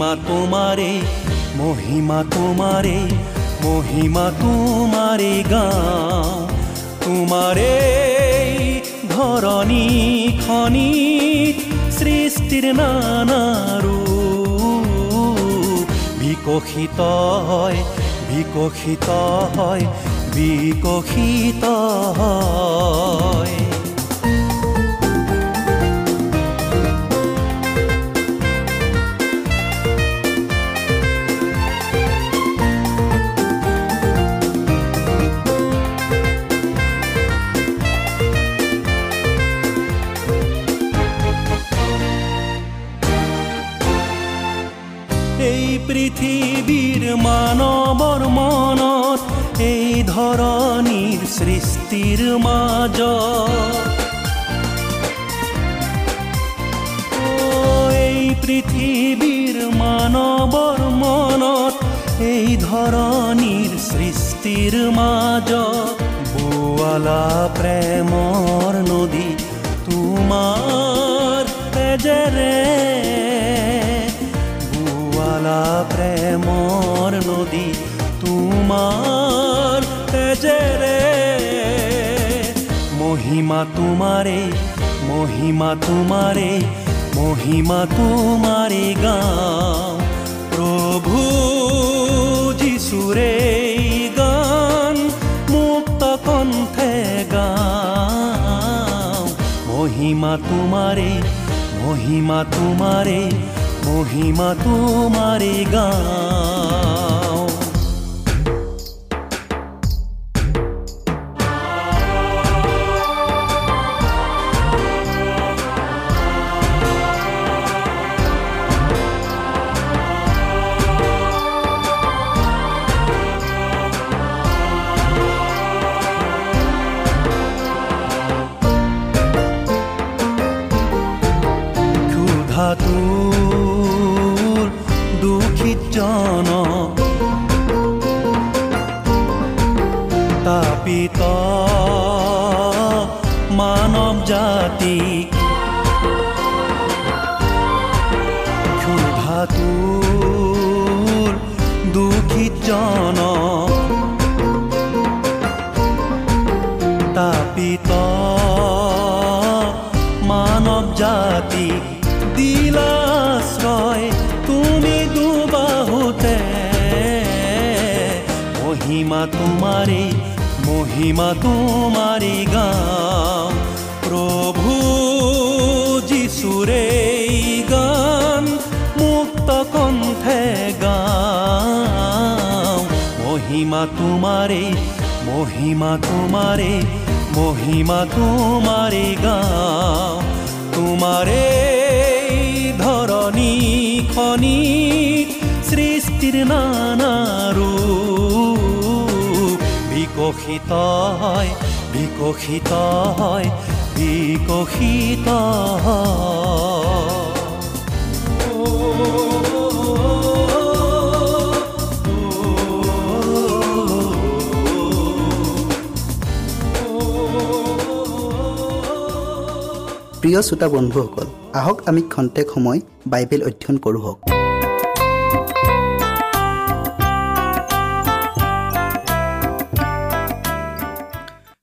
মহিমা তোমারে মহিমা তোমারে মহিমা তোমারে গাও তোমারে ধরণী খনি সৃষ্টির নানারু বিকশিত হয় বিকশিত হয় বিকশিত হয়। পৃথিৱীৰ মানৱৰ মনত এই ধৰণীৰ সৃষ্টিৰ মাজ এই পৃথিৱীৰ মানৱৰ মনত এই ধৰণীৰ সৃষ্টিৰ মাজ বোৱালা প্ৰেমৰ নদী তোমাৰ তেজেৰে বোৱালা প্ৰেমৰ নদী তোমাৰ তেজেৰে মহিমা তোমাৰে মহিমা তোমাৰে মহিমা তোমাৰে গাওঁ। প্ৰভু যিচুৰে গান মুক্ত কণ্ঠে গাওঁ। মহিমা তোমাৰে মহিমা তোমাৰে মহিমা তোমাৰে গাওঁ ক্ষুধাতুৰ দুখিত জন তাপিত মানৱ জাতিক দিলাশ্ৰয় তুমি দুবাহুতে মহিমা তোমাৰে মহিমা তোমাৰে মহিমা তোমাৰে মহিমা তোমাৰে মহিমা তোমাৰে গাওঁ। তোমাৰে ধৰণী খনি সৃষ্টি প্ৰীতিৰ নানাৰো বিকশিত হয় বিকশিত হয় বিকশিত প্ৰিয় শ্ৰোতা বন্ধুসকল আহক আমি খন্তেক সময় বাইবেল অধ্যয়ন কৰোঁ হওক।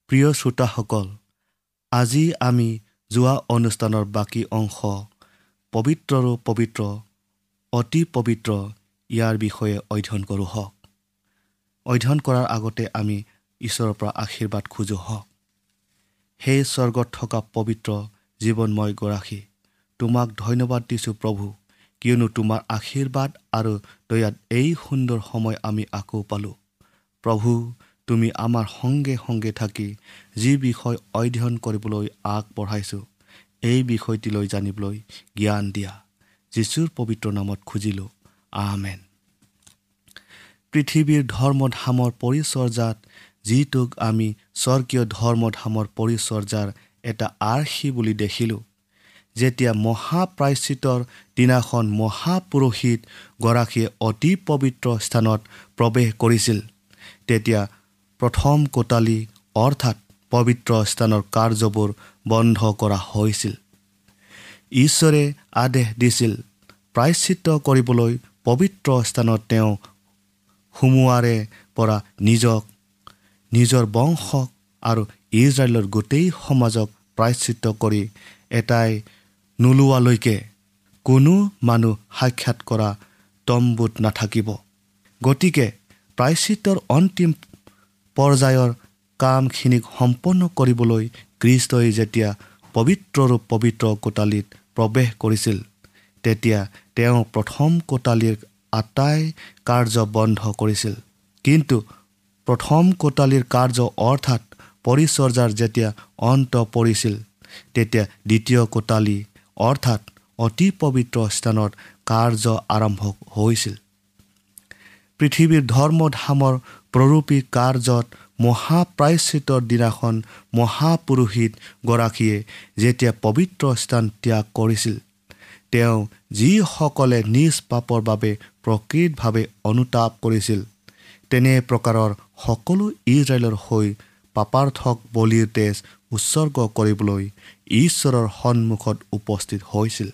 প্ৰিয় শ্ৰোতাসকল আজি আমি যোৱা অনুষ্ঠানৰ বাকী অংশ পবিত্ৰৰো পবিত্ৰ অতি পবিত্ৰ ইয়াৰ বিষয়ে অধ্যয়ন কৰোঁ হওক। অধ্যয়ন কৰাৰ আগতে আমি ঈশ্বৰৰ পৰা আশীৰ্বাদ খোজোঁ হওক। সেই স্বৰ্গত থকা পবিত্ৰ জীৱনময় গৰাকী। তোমাক ধন্যবাদ দিছোঁ প্ৰভু কিয়নো তোমাৰ আশীৰ্বাদ আৰু দয়াত এই সুন্দৰ সময় আমি আকৌ পালোঁ। প্ৰভু তুমি আমাৰ সংগে সংগে থাকি যি বিষয় অধ্যয়ন কৰিবলৈ আগবঢ়াইছোঁ এই বিষয়টিলৈ জানিবলৈ জ্ঞান দিয়া। যীশুৰ পবিত্ৰ নামত খুজিলোঁ আহমেন পৃথিৱীৰ ধৰ্মধামৰ পৰিচৰ্যাত যিটোক আমি স্বৰ্গীয় ধৰ্মধামৰ পৰিচৰ্যাৰ এটা আৰ্হি বুলি দেখিলোঁ। যেতিয়া মহাপ্ৰায়চিতৰ দিনাখন মহাপুৰোহিত গৰাকীয়ে অতি পবিত্ৰ স্থানত প্ৰৱেশ কৰিছিল তেতিয়া প্ৰথম কোটালী অৰ্থাৎ পবিত্ৰ স্থানৰ কাৰ্যবোৰ বন্ধ কৰা হৈছিল। ঈশ্বৰে আদেশ দিছিল প্ৰায়চিত্ৰ কৰিবলৈ পবিত্ৰ স্থানত তেওঁ সোমোৱাৰে পৰা নিজক নিজৰ বংশক আৰু ইজৰাইলৰ গোটেই সমাজক প্ৰায়চিত্ৰ কৰি এটাই নোলোৱালৈকে কোনো মানুহ সাক্ষাৎ কৰা তম্বুত নাথাকিব। গতিকে প্ৰায়চিত্ৰৰ অন্তিম পৰ্যায়ৰ কামখিনিক সম্পন্ন কৰিবলৈ কৃষ্টই যেতিয়া পবিত্ৰৰো পবিত্ৰ কোটালীত প্ৰৱেশ কৰিছিল তেতিয়া তেওঁ প্ৰথম কোটালীৰ আটাই কাৰ্য বন্ধ কৰিছিল। কিন্তু প্ৰথম কোটালীৰ কাৰ্য অৰ্থাৎ পৰিচৰ্যাৰ যেতিয়া অন্ত পৰিছিল তেতিয়া দ্বিতীয় কোটালী অৰ্থাৎ অতি পবিত্ৰ স্থানত কাৰ্য আৰম্ভ হৈছিল। পৃথিৱীৰ ধৰ্মধামৰ প্ৰৰূপী কাৰ্যত মহাপ্ৰায়চিতৰ দিনাখন মহাপুৰোহিত গৰাকীয়ে যেতিয়া পবিত্ৰ স্থান ত্যাগ কৰিছিল তেওঁ যিসকলে নিজ পাপৰ বাবে প্ৰকৃতভাৱে অনুতাপ কৰিছিল তেনে প্ৰকাৰৰ সকলো ইজৰাইলৰ হৈ পাপাৰ্থক বলিৰ তেজ উৎসৰ্গ কৰিবলৈ ঈশ্বৰৰ সন্মুখত উপস্থিত হৈছিল।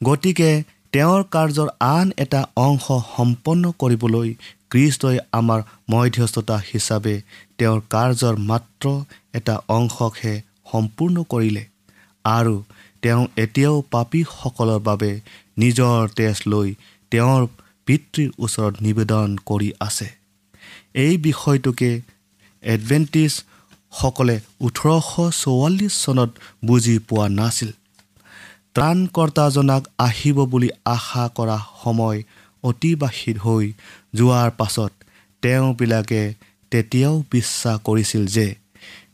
গতিকে তেওঁৰ কাৰ্যৰ আন এটা অংশ সম্পন্ন কৰিবলৈ কৃষ্টই আমাৰ মধ্যস্থতা হিচাপে তেওঁৰ কাৰ্যৰ মাত্ৰ এটা অংশকহে সম্পূৰ্ণ কৰিলে আৰু তেওঁ এতিয়াও পাপীসকলৰ বাবে নিজৰ তেজ লৈ তেওঁৰ পিতৃৰ ওচৰত নিবেদন কৰি আছে। এই বিষয়টোকে এডভেণ্টিজসকলে ওঠৰশ চৌৱাল্লিছ চনত বুজি পোৱা নাছিল। ত্ৰাণকৰ্তাজনাক আহিব বুলি আশা কৰা সময় অতিবাসীত হৈ যোৱাৰ পাছত তেওঁবিলাকে তেতিয়াও বিশ্বাস কৰিছিল যে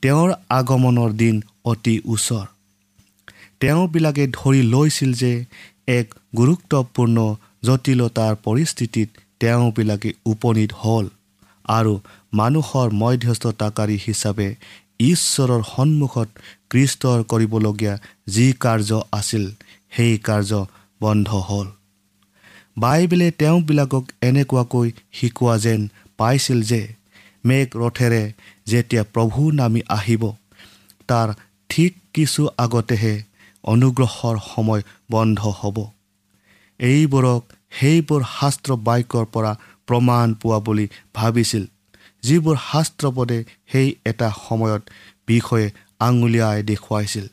তেওঁৰ আগমনৰ দিন অতি ওচৰ। তেওঁবিলাকে ধৰি লৈছিল যে এক গুৰুত্বপূৰ্ণ জটিলতাৰ পৰিস্থিতিত তেওঁবিলাকে উপনীত হ'ল। আৰু মানুহৰ মধ্যস্থতাকাৰী হিচাপে ঈশ্বৰৰ সন্মুখত কৃষ্টৰ কৰিবলগীয়া যি কাৰ্য আছিল সেই কাৰ্য বন্ধ হ'ল। বাইবেলে তেওঁবিলাকক এনেকুৱাকৈ শিকোৱা যেন পাইছিল যে মেঘ ৰথেৰে যেতিয়া প্ৰভু নামি আহিব তাৰ ঠিক কিছু আগতেহে অনুগ্ৰহৰ সময় বন্ধ হ'ব। এইবোৰক সেইবোৰ শাস্ত্ৰ বাক্যৰ পৰা প্ৰমাণ পোৱা বুলি ভাবিছিল। যিবোৰ শাস্ত্ৰপদে সেই এটা সময়ত বিষয়ে আঙুলিয়াই দেখুৱাইছিল।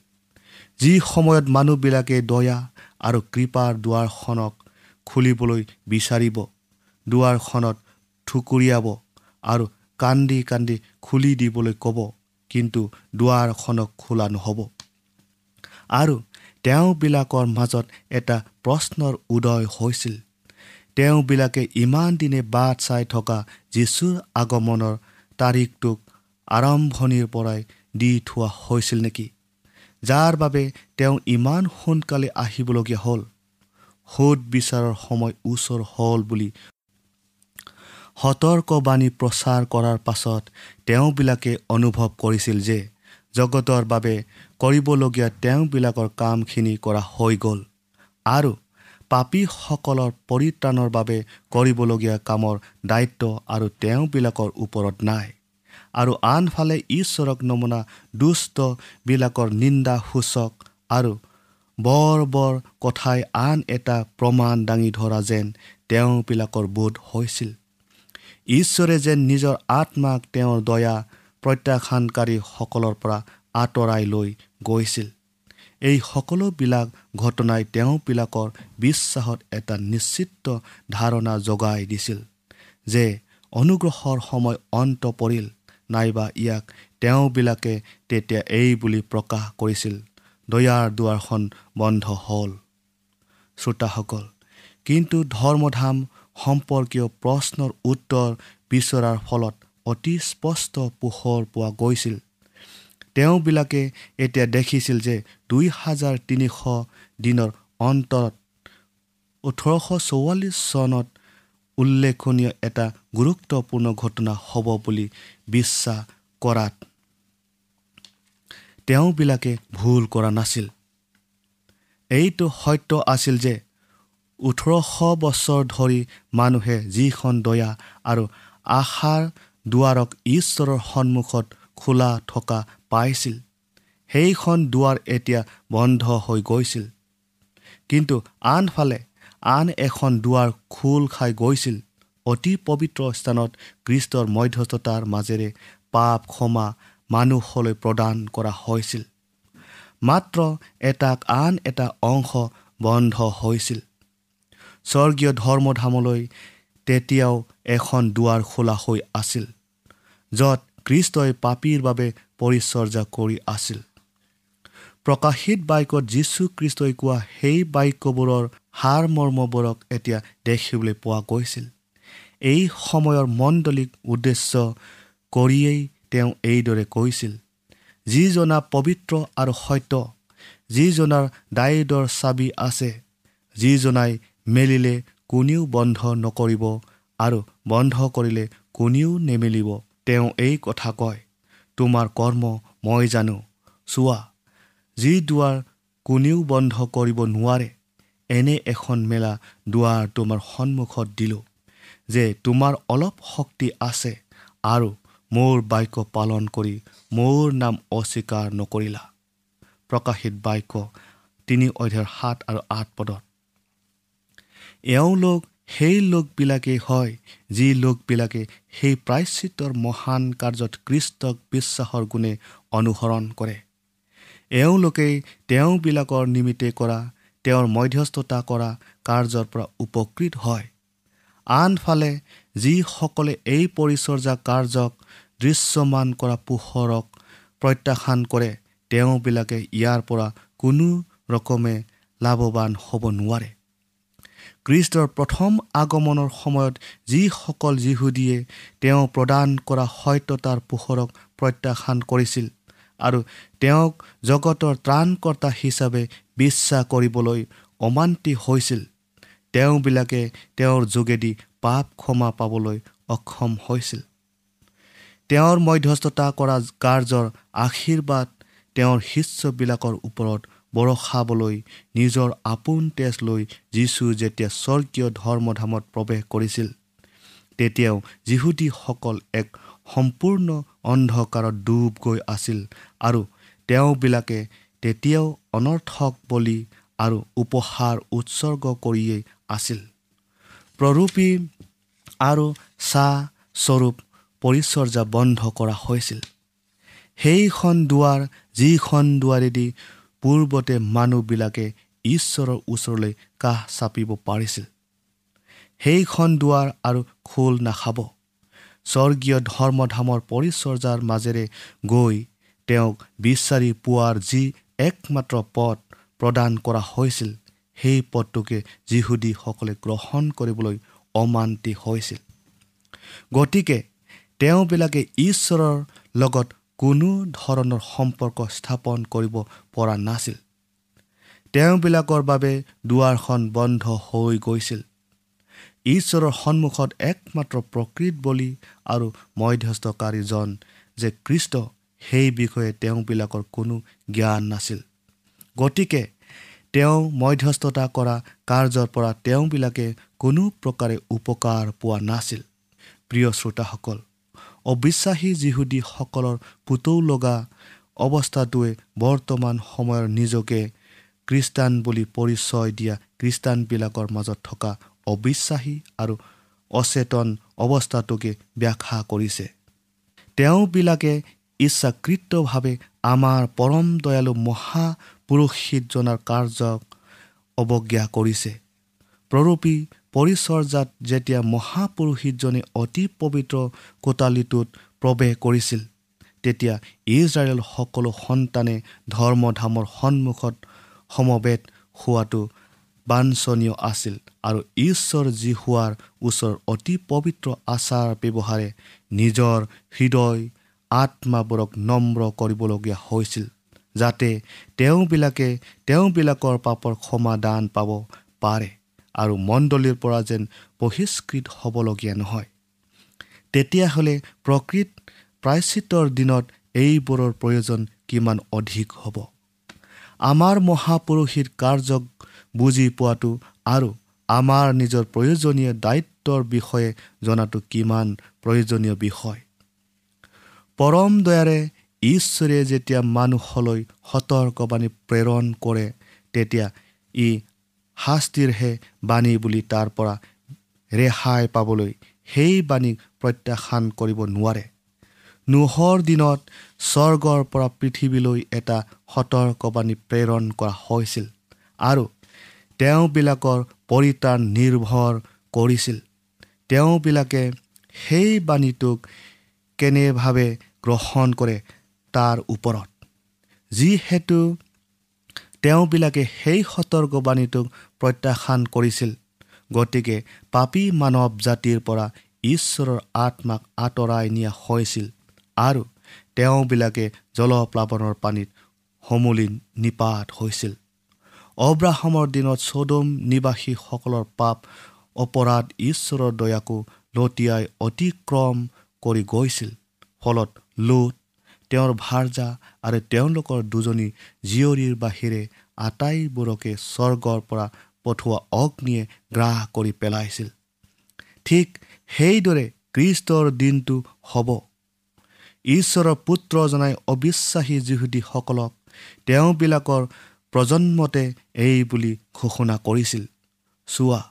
যি সময়ত মানুহবিলাকে দয়া আৰু কৃপাৰ দুৱাৰখনক খুলিবলৈ বিচাৰিব দুৱাৰখনত ঠুকুৰিয়াব আৰু কান্দি কান্দি খুলি দিবলৈ ক'ব কিন্তু দুৱাৰখনক খোলা নহ'ব। আৰু তেওঁবিলাকৰ মাজত এটা প্ৰশ্নৰ উদয় হৈছিল। তেওঁবিলাকে ইমান দিনে বাট চাই থকা যীশুৰ আগমনৰ তাৰিখটোক আৰম্ভণিৰ পৰাই দি থোৱা হৈছিল নেকি? যাৰ বাবে তেওঁ ইমান সোনকালে আহিবলগীয়া হ'ল। সোধ বিচাৰৰ সময় ওচৰ হ'ল বুলি সতৰ্কবাণী প্ৰচাৰ কৰাৰ পাছত তেওঁবিলাকে অনুভৱ কৰিছিল যে জগতৰ বাবে কৰিবলগীয়া তেওঁবিলাকৰ কামখিনি কৰা হৈ গ'ল। আৰু পাপীসকলৰ পৰিত্ৰাণৰ বাবে কৰিবলগীয়া কামৰ দায়িত্ব আৰু তেওঁবিলাকৰ ওপৰত নাই। আৰু আনফালে ঈশ্বৰক নমুনা দুষ্টবিলাকৰ নিন্দা সূচক আৰু বৰ বৰ কথাই আন এটা প্ৰমাণ দাঙি ধৰা যেন তেওঁবিলাকৰ বোধ হৈছিল। ঈশ্বৰে যেন নিজৰ আত্মাক তেওঁৰ দয়া প্ৰত্যাখ্যানকাৰীসকলৰ পৰা আঁতৰাই লৈ গৈছিল। এই সকলোবিলাক ঘটনাই তেওঁবিলাকৰ বিশ্বাসত এটা নিশ্চিত ধাৰণা জগাই দিছিল যে অনুগ্ৰহৰ সময় অন্ত পৰিল নাইবা ইয়াক তেওঁবিলাকে তেতিয়া এই বুলি প্ৰকাশ কৰিছিল দয়াৰ দুৱাৰখন বন্ধ হ'ল। শ্ৰোতাসকল কিন্তু ধৰ্মধাম সম্পৰ্কীয় প্ৰশ্নৰ উত্তৰ বিচৰাৰ ফলত অতি স্পষ্ট পোহৰ পোৱা গৈছিল। তেওঁবিলাকে এতিয়া দেখিছিল যে দুই হাজাৰ তিনিশ দিনৰ অন্তৰত ওঠৰশ চৌৱাল্লিছ চনত উল্লেখনীয় এটা গুৰুত্বপূৰ্ণ ঘটনা হ'ব বুলি বিশ্বাস কৰাত তেওঁবিলাকে ভুল কৰা নাছিল। এইটো সত্য আছিল যে ওঠৰশ বছৰ ধৰি মানুহে যিখন দয়া আৰু আশাৰ দুৱাৰক ঈশ্বৰৰ সন্মুখত খোলা থকা পাইছিল। সেইখন দুৱাৰ এতিয়া বন্ধ হৈ গৈছিল। কিন্তু আনফালে আন এখন দুৱাৰ খোল খাই গৈছিল। অতি পবিত্ৰ স্থানত কৃষ্টৰ মধ্যস্থতাৰ মাজেৰে পাপ ক্ষমা মানুহলৈ প্ৰদান কৰা হৈছিল। মাত্ৰ এটাক আন এটা অংশ বন্ধ হৈছিল। স্বৰ্গীয় ধৰ্মধামলৈ তেতিয়াও এখন দুৱাৰ খোলা হৈ আছিল য'ত কৃষ্টই পাপীৰ বাবে পৰিচৰ্যা কৰি আছিল। প্ৰকাশিত বাক্যত যীশুখ্ৰীষ্টই কোৱা সেই বাক্যবোৰৰ সাৰ মৰ্মবোৰক এতিয়া দেখিবলৈ পোৱা গৈছিল। এই সময়ৰ মণ্ডলীক উদ্দেশ্য কৰিয়েই তেওঁ এইদৰে কৈছিল যিজনা পবিত্ৰ আৰু সত্য যিজনাৰ দায়িদৰ চাবি আছে যিজনাই মেলিলে কোনেও বন্ধ নকৰিব আৰু বন্ধ কৰিলে কোনেও নেমেলিব তেওঁ এই কথা কয়। তোমাৰ কৰ্ম মই জানো। চোৱা যি দুৱাৰ কোনেও বন্ধ কৰিব নোৱাৰে এনে এখন মেলা দুৱাৰ তোমাৰ সন্মুখত দিলোঁ যে তোমাৰ অলপ শক্তি আছে আৰু মোৰ বাক্য পালন কৰি মোৰ নাম অস্বীকাৰ নকৰিলা। প্ৰকাশিত বাক্য তিনি অধ্যায়ৰ সাত আৰু আঠ পদত। এওঁলোক সেই লোকবিলাকেই হয় যি লোকবিলাকে সেই প্ৰায়শ্চিত্তৰ মহান কাৰ্যত কৃষ্টক বিশ্বাসৰ গুণে অনুসৰণ কৰে। এওঁলোকেই তেওঁবিলাকৰ নিমিত্তে কৰা তেওঁৰ মধ্যস্থতা কৰা কাৰ্যৰ পৰা উপকৃত হয়। আনফালে যিসকলে এই পৰিচৰ্যা কাৰ্যক দৃশ্যমান কৰা পোহৰক প্ৰত্যাখ্যান কৰে তেওঁবিলাকে ইয়াৰ পৰা কোনো ৰকমে লাভৱান হ'ব নোৱাৰে। কৃষ্টৰ প্ৰথম আগমনৰ সময়ত যিসকল যীহুদীয়ে তেওঁ প্ৰদান কৰা সত্যতাৰ পোহৰক প্ৰত্যাখ্যান কৰিছিল আৰু তেওঁক জগতৰ ত্ৰাণকৰ্তা হিচাপে বিশ্বাস কৰিবলৈ অমান্তি হৈছিল তেওঁবিলাকে তেওঁৰ যোগেদি পাপ ক্ষমা পাবলৈ অক্ষম হৈছিল। তেওঁৰ মধ্যস্থতা কৰা কাৰ্যৰ আশীৰ্বাদ তেওঁৰ শিষ্যবিলাকৰ ওপৰত বৰষাবলৈ নিজৰ আপোন তেজ লৈ যীশু যেতিয়া স্বৰ্গীয় ধৰ্মধামত প্ৰৱেশ কৰিছিল তেতিয়াও যিহুদীসকল এক সম্পূৰ্ণ অন্ধকাৰত ডুব গৈ আছিল আৰু তেওঁবিলাকে তেতিয়াও অনৰ্থক বলি আৰু উপহাৰ উৎসৰ্গ কৰিয়েই আছিল। প্ৰৰূপী আৰু চাহ স্বৰূপ পৰিচৰ্যা বন্ধ কৰা হৈছিল। সেইখন দুৱাৰ যিখন দুৱাৰেদি পূৰ্বতে মানুহবিলাকে ঈশ্বৰৰ ওচৰলৈ কাষ চাপিব পাৰিছিল। সেইখন দুৱাৰ আৰু খোল নাখাব। স্বৰ্গীয় ধৰ্মধামৰ পৰিচৰ্যাৰ মাজেৰে গৈ তেওঁক বিচাৰি পোৱাৰ যি একমাত্ৰ পথ প্ৰদান কৰা হৈছিল সেই পথটোকে যিহুদীসকলে গ্ৰহণ কৰিবলৈ অমান্তি হৈছিল। গতিকে তেওঁবিলাকে ঈশ্বৰৰ লগত কোনো ধৰণৰ সম্পৰ্ক স্থাপন কৰিব পৰা নাছিল। তেওঁবিলাকৰ বাবে দুৱাৰখন বন্ধ হৈ গৈছিল। ঈশ্বৰৰ সন্মুখত একমাত্ৰ প্ৰকৃত বলি আৰু মধ্যস্থকাৰীজন যে কৃষ্ট সেই বিষয়ে তেওঁবিলাকৰ কোনো জ্ঞান নাছিল। গতিকে তেওঁ মধ্যস্থতা কৰা কাৰ্যৰ পৰা তেওঁবিলাকে কোনো প্ৰকাৰে উপকাৰ পোৱা নাছিল। প্ৰিয় শ্ৰোতাসকল অবিশ্বাসী যিহুদীসকলৰ পুতৌ লগা অৱস্থাটোৱে বৰ্তমান সময়ৰ নিজকে খ্ৰীষ্টান বুলি পৰিচয় দিয়া খ্ৰীষ্টানবিলাকৰ মাজত থকা অবিশ্বাসী আৰু অচেতন অৱস্থাটোকে ব্যাখ্যা কৰিছে। তেওঁবিলাকে ইচ্ছাকৃতভাৱে আমাৰ পৰম দয়ালু মহাপুৰুষিতজনাৰ কাৰ্যক অৱজ্ঞা কৰিছে। প্ৰৰূপী পৰিচৰ্যাত যেতিয়া মহাপুৰুষিতজনে অতি পবিত্ৰ কোটালিটোত প্ৰৱেশ কৰিছিল তেতিয়া ইজৰাইল সকলো সন্তানে ধৰ্মধামৰ সন্মুখত সমবেত হোৱাটো বাঞ্ছনীয় আছিল আৰু ঈশ্বৰ যি হোৱাৰ ওচৰ অতি পবিত্ৰ আচাৰ ব্যৱহাৰে নিজৰ হৃদয় আত্মাবোৰক নম্ৰ কৰিবলগীয়া হৈছিল যাতে তেওঁবিলাকে তেওঁবিলাকৰ পাপৰ সমাধান পাব পাৰে। আৰু মণ্ডলীৰ পৰা যেন বহিষ্কৃত হ'বলগীয়া নহয়। তেতিয়াহ'লে প্ৰকৃত প্ৰায়চিত্ৰৰ দিনত এইবোৰৰ প্ৰয়োজন কিমান অধিক হ'ব? আমাৰ মহাপুৰুষীৰ কাৰ্যক বুজি পোৱাটো আৰু আমাৰ নিজৰ প্ৰয়োজনীয় দায়িত্বৰ বিষয়ে জনাটো কিমান প্ৰয়োজনীয় বিষয়? পৰম দয়াৰে ঈশ্বৰে যেতিয়া মানুহলৈ সতৰ্কবাণী প্ৰেৰণ কৰে তেতিয়া ই শাস্তিৰহে বাণী বুলি তাৰ পৰা ৰেহাই পাবলৈ সেই বাণীক প্ৰত্যাখ্যান কৰিব নোৱাৰে। নোহৰ দিনত স্বৰ্গৰ পৰা পৃথিৱীলৈ এটা সতৰ্কবাণী প্ৰেৰণ কৰা হৈছিল আৰু তেওঁবিলাকৰ পৰিত্ৰাণ নিৰ্ভৰ কৰিছিল। তেওঁবিলাকে সেই বাণীটোক কেনেভাৱে গ্ৰহণ কৰে তাৰ ওপৰত। যিহেতু তেওঁবিলাকে সেই সতৰ্কবাণীটোক প্ৰত্যাখ্যান কৰিছিল। গতিকে পাপী মানৱ জাতিৰ পৰা ঈশ্বৰৰ আত্মাক আঁতৰাই নিয়া হৈছিল আৰু তেওঁবিলাকে জলপ্লাৱনৰ পানীত সমূলি নিপাত হৈছিল। অব্ৰাহমৰ দিনত চদম নিবাসীসকলৰ পাপ অপৰাধ ঈশ্বৰৰ দয়াকো লতিয়াই অতিক্ৰম কৰি গৈছিল। ফলত লোট তেওঁৰ ভাৰ্জা আৰু তেওঁলোকৰ দুজনী জীয়ৰীৰ বাহিৰে আটাইবোৰকে স্বৰ্গৰ পৰা পঠোৱা অগ্নিয়ে গ্ৰাস কৰি পেলাইছিল। ঠিক সেইদৰে কৃষ্টৰ দিনটো হ'ব। ঈশ্বৰৰ পুত্ৰ জনাই অবিশ্বাসী যিহুদীসকলক তেওঁবিলাকৰ প্ৰজন্মতে এই বুলি ঘোষণা কৰিছিল। চোৱা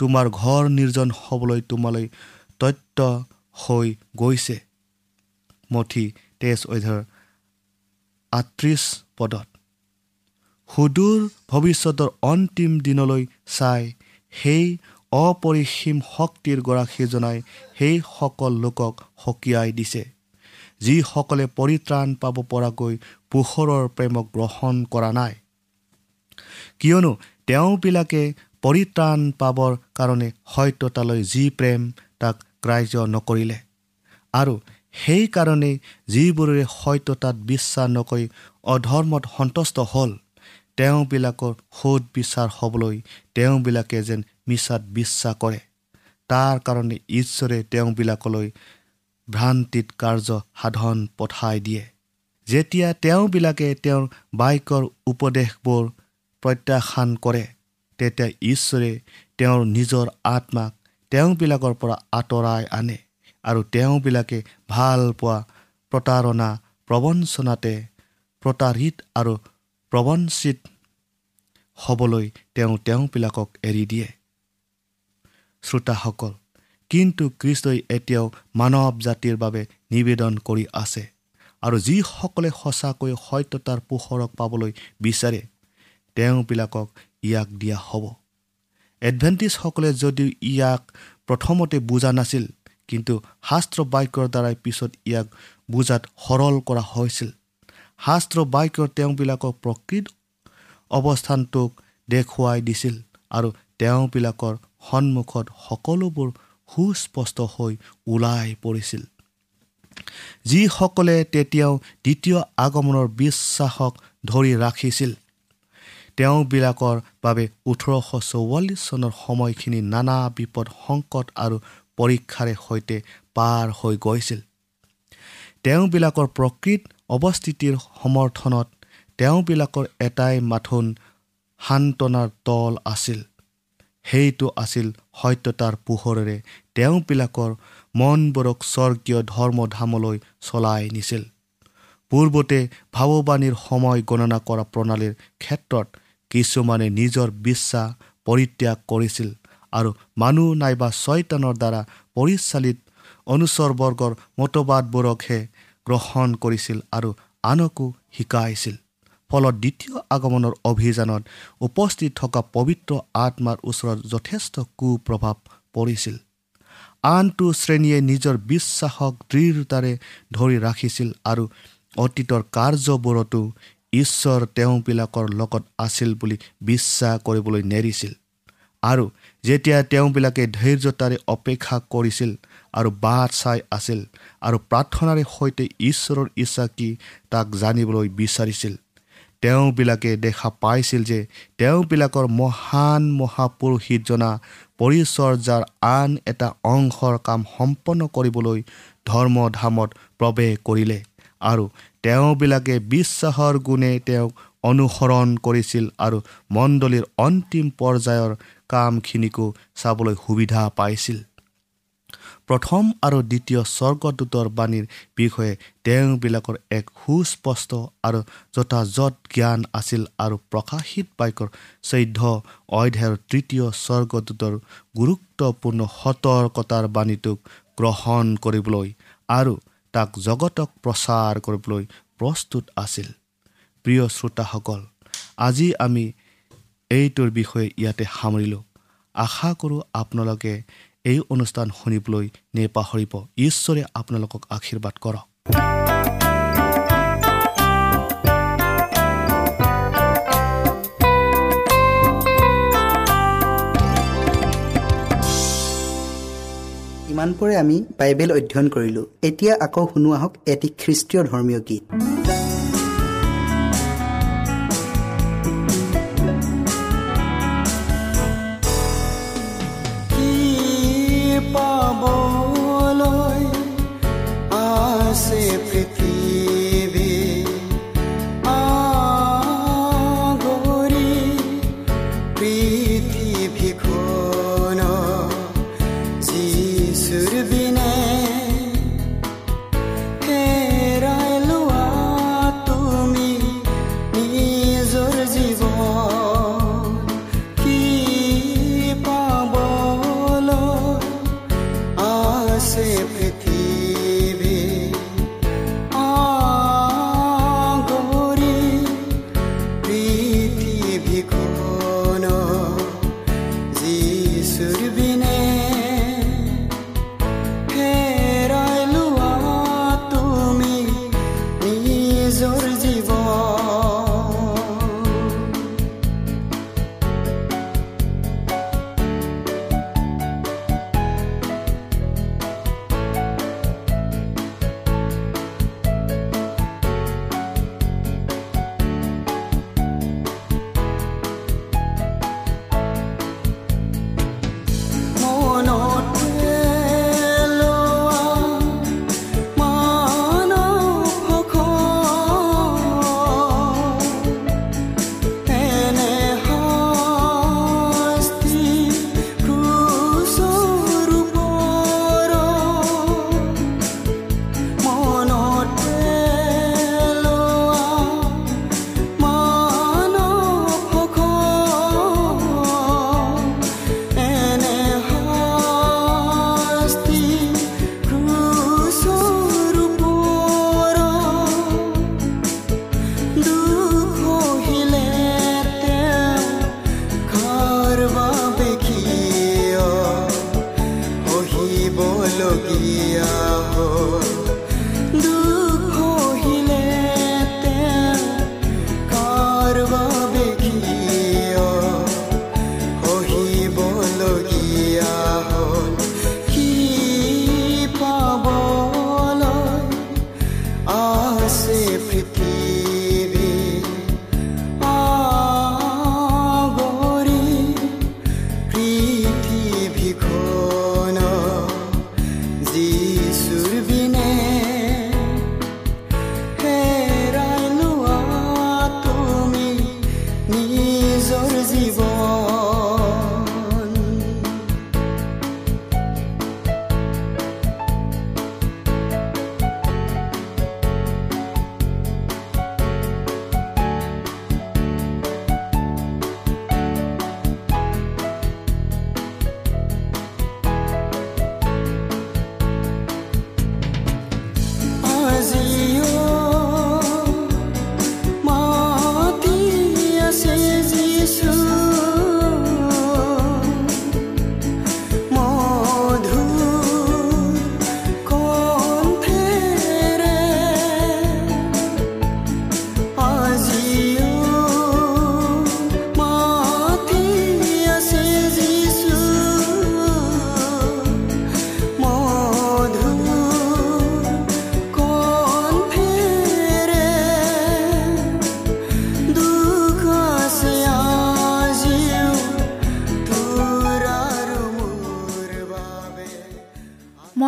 তোমাৰ ঘৰ নিৰ্জন হ'বলৈ তোমালৈ তত্ত্ব হৈ গৈছে। মঠি তেজ অধ্যায়ৰ আঠত্ৰিছ পদত। সুদূৰ ভৱিষ্যতৰ অন্তিম দিনলৈ চাই সেই অপৰিসীম শক্তিৰ গৰাকীজনাই সেই সকল লোকক সকীয়াই দিছে যিসকলে পৰিত্ৰাণ পাব পৰাকৈ পোহৰৰ প্ৰেমক গ্ৰহণ কৰা নাই। কিয়নো তেওঁবিলাকে পৰিত্ৰাণ পাবৰ কাৰণে সত্যতালৈ যি প্ৰেম তাক গ্ৰাহ্য নকৰিলে। আৰু সেইকাৰণেই যিবোৰে সত্যতাত বিশ্বাস নকৰি অধৰ্মত সন্তুষ্ট হ'ল তেওঁবিলাকৰ সোধ বিচাৰ হ'বলৈ তেওঁবিলাকে যেন মিছাত বিশ্বাস কৰে। তাৰ কাৰণে ঈশ্বৰে তেওঁবিলাকলৈ ভ্ৰান্তিত কাৰ্য সাধন পঠাই দিয়ে। যেতিয়া তেওঁবিলাকে তেওঁৰ বাক্যৰ উপদেশবোৰ প্ৰত্যাখ্যান কৰে তেতিয়া ঈশ্বৰে তেওঁৰ নিজৰ আত্মাক তেওঁবিলাকৰ পৰা আঁতৰাই আনে। আৰু তেওঁবিলাকে ভাল পোৱা প্ৰতাৰণা প্ৰবঞ্চনাতে প্ৰতাৰিত আৰু প্ৰবঞ্চিত হ'বলৈ তেওঁ তেওঁবিলাকক এৰি দিয়ে। শ্ৰোতাসকল কিন্তু কৃষ্টই এতিয়াও মানৱ জাতিৰ বাবে নিবেদন কৰি আছে আৰু যিসকলে সঁচাকৈ সত্যতাৰ পোহৰক পাবলৈ বিচাৰে তেওঁবিলাকক ইয়াক দিয়া হ'ব। এডভেণ্টিজসকলে যদিও ইয়াক প্ৰথমতে বুজা নাছিল কিন্তু শাস্ত্ৰ বাক্যৰ দ্বাৰাই পিছত ইয়াক বুজাত সৰল কৰা হৈছিল। শাস্ত্ৰ বাক্যৰ তেওঁবিলাকৰ প্ৰকৃত অৱস্থানটোক দেখুৱাই দিছিল আৰু তেওঁবিলাকৰ সন্মুখত সকলোবোৰ সুস্পষ্ট হৈ ওলাই পৰিছিল। যিসকলে তেতিয়াও দ্বিতীয় আগমনৰ বিশ্বাসক ধৰি ৰাখিছিল তেওঁবিলাকৰ বাবে ওঠৰশ চৌৱাল্লিছ চনৰ সময়খিনি নানা বিপদ সংকট আৰু পৰীক্ষাৰে সৈতে পাৰ হৈ গৈছিল। তেওঁবিলাকৰ প্ৰকৃত অৱস্থিতিৰ সমৰ্থনত তেওঁবিলাকৰ এটাই মাথোন সান্তনাৰ তল আছিল। সেইটো আছিল সত্যতাৰ পোহৰেৰে তেওঁবিলাকৰ মনবোৰক স্বৰ্গীয় ধৰ্মধামলৈ চলাই নিছিল। পূৰ্বতে ভাৱবাণীৰ সময় গণনা কৰা প্ৰণালীৰ ক্ষেত্ৰত কিছুমানে নিজৰ বিশ্বাস পৰিত্যাগ কৰিছিল। আৰু মানুহ নাইবা ছয়তানৰ দ্বাৰা পৰিচালিত অনুচৰবৰ্গৰ মতবাদবোৰকহে গ্ৰহণ কৰিছিল আৰু আনকো শিকাইছিল। ফলত দ্বিতীয় আগমনৰ অভিযানত উপস্থিত থকা পবিত্ৰ আত্মাৰ ওচৰত যথেষ্ট কুপ্ৰভাৱ পৰিছিল। আনটো শ্ৰেণীয়ে নিজৰ বিশ্বাসক দৃঢ়তাৰে ধৰি ৰাখিছিল আৰু অতীতৰ কাৰ্যবোৰতো ঈশ্বৰ তেওঁবিলাকৰ লগত আছিল বুলি বিশ্বাস কৰিবলৈ নেৰিছিল। আৰু যেতিয়া তেওঁবিলাকে ধৈৰ্যতাৰে অপেক্ষা কৰিছিল আৰু বাট চাই আছিল আৰু প্ৰাৰ্থনাৰে সৈতে ঈশ্বৰৰ ইচ্ছা কি তাক জানিবলৈ বিচাৰিছিল তেওঁবিলাকে দেখা পাইছিল যে তেওঁবিলাকৰ মহান মহাপুৰুষিতজনা পৰিচৰ্যাৰ আন এটা অংশৰ কাম সম্পন্ন কৰিবলৈ ধৰ্মধামত প্ৰৱেশ কৰিলে আৰু তেওঁবিলাকে বিশ্বাসৰ গুণে তেওঁক অনুসৰণ কৰিছিল আৰু মণ্ডলীৰ অন্তিম পৰ্যায়ৰ কামখিনিকো চাবলৈ সুবিধা পাইছিল। প্ৰথম আৰু দ্বিতীয় স্বৰ্গদূতৰ বাণীৰ বিষয়ে তেওঁবিলাকৰ এক সুস্পষ্ট আৰু যথাযথ জ্ঞান আছিল আৰু প্ৰকাশিত বাক্যৰ চৈধ্য অধ্যায়ৰ তৃতীয় স্বৰ্গদূতৰ গুৰুত্বপূৰ্ণ সতৰ্কতাৰ বাণীটোক গ্ৰহণ কৰিবলৈ আৰু তাক জগতক প্ৰচাৰ কৰিবলৈ প্ৰস্তুত আছিল। প্ৰিয় শ্ৰোতাসকল আজি আমি এইটোৰ বিষয়ে ইয়াতে সামৰিলোঁ। আশা কৰোঁ আপোনালোকে এই অনুষ্ঠান শুনিবলৈ নেপাহৰিব। ঈশ্বৰে আপোনালোকক আশীৰ্বাদ কৰক। ইমানপুৰে আমি বাইবেল অধ্যয়ন কৰিলোঁ। এতিয়া আকৌ শুনো আহক এটি খ্ৰীষ্টীয় ধৰ্মীয় গীত।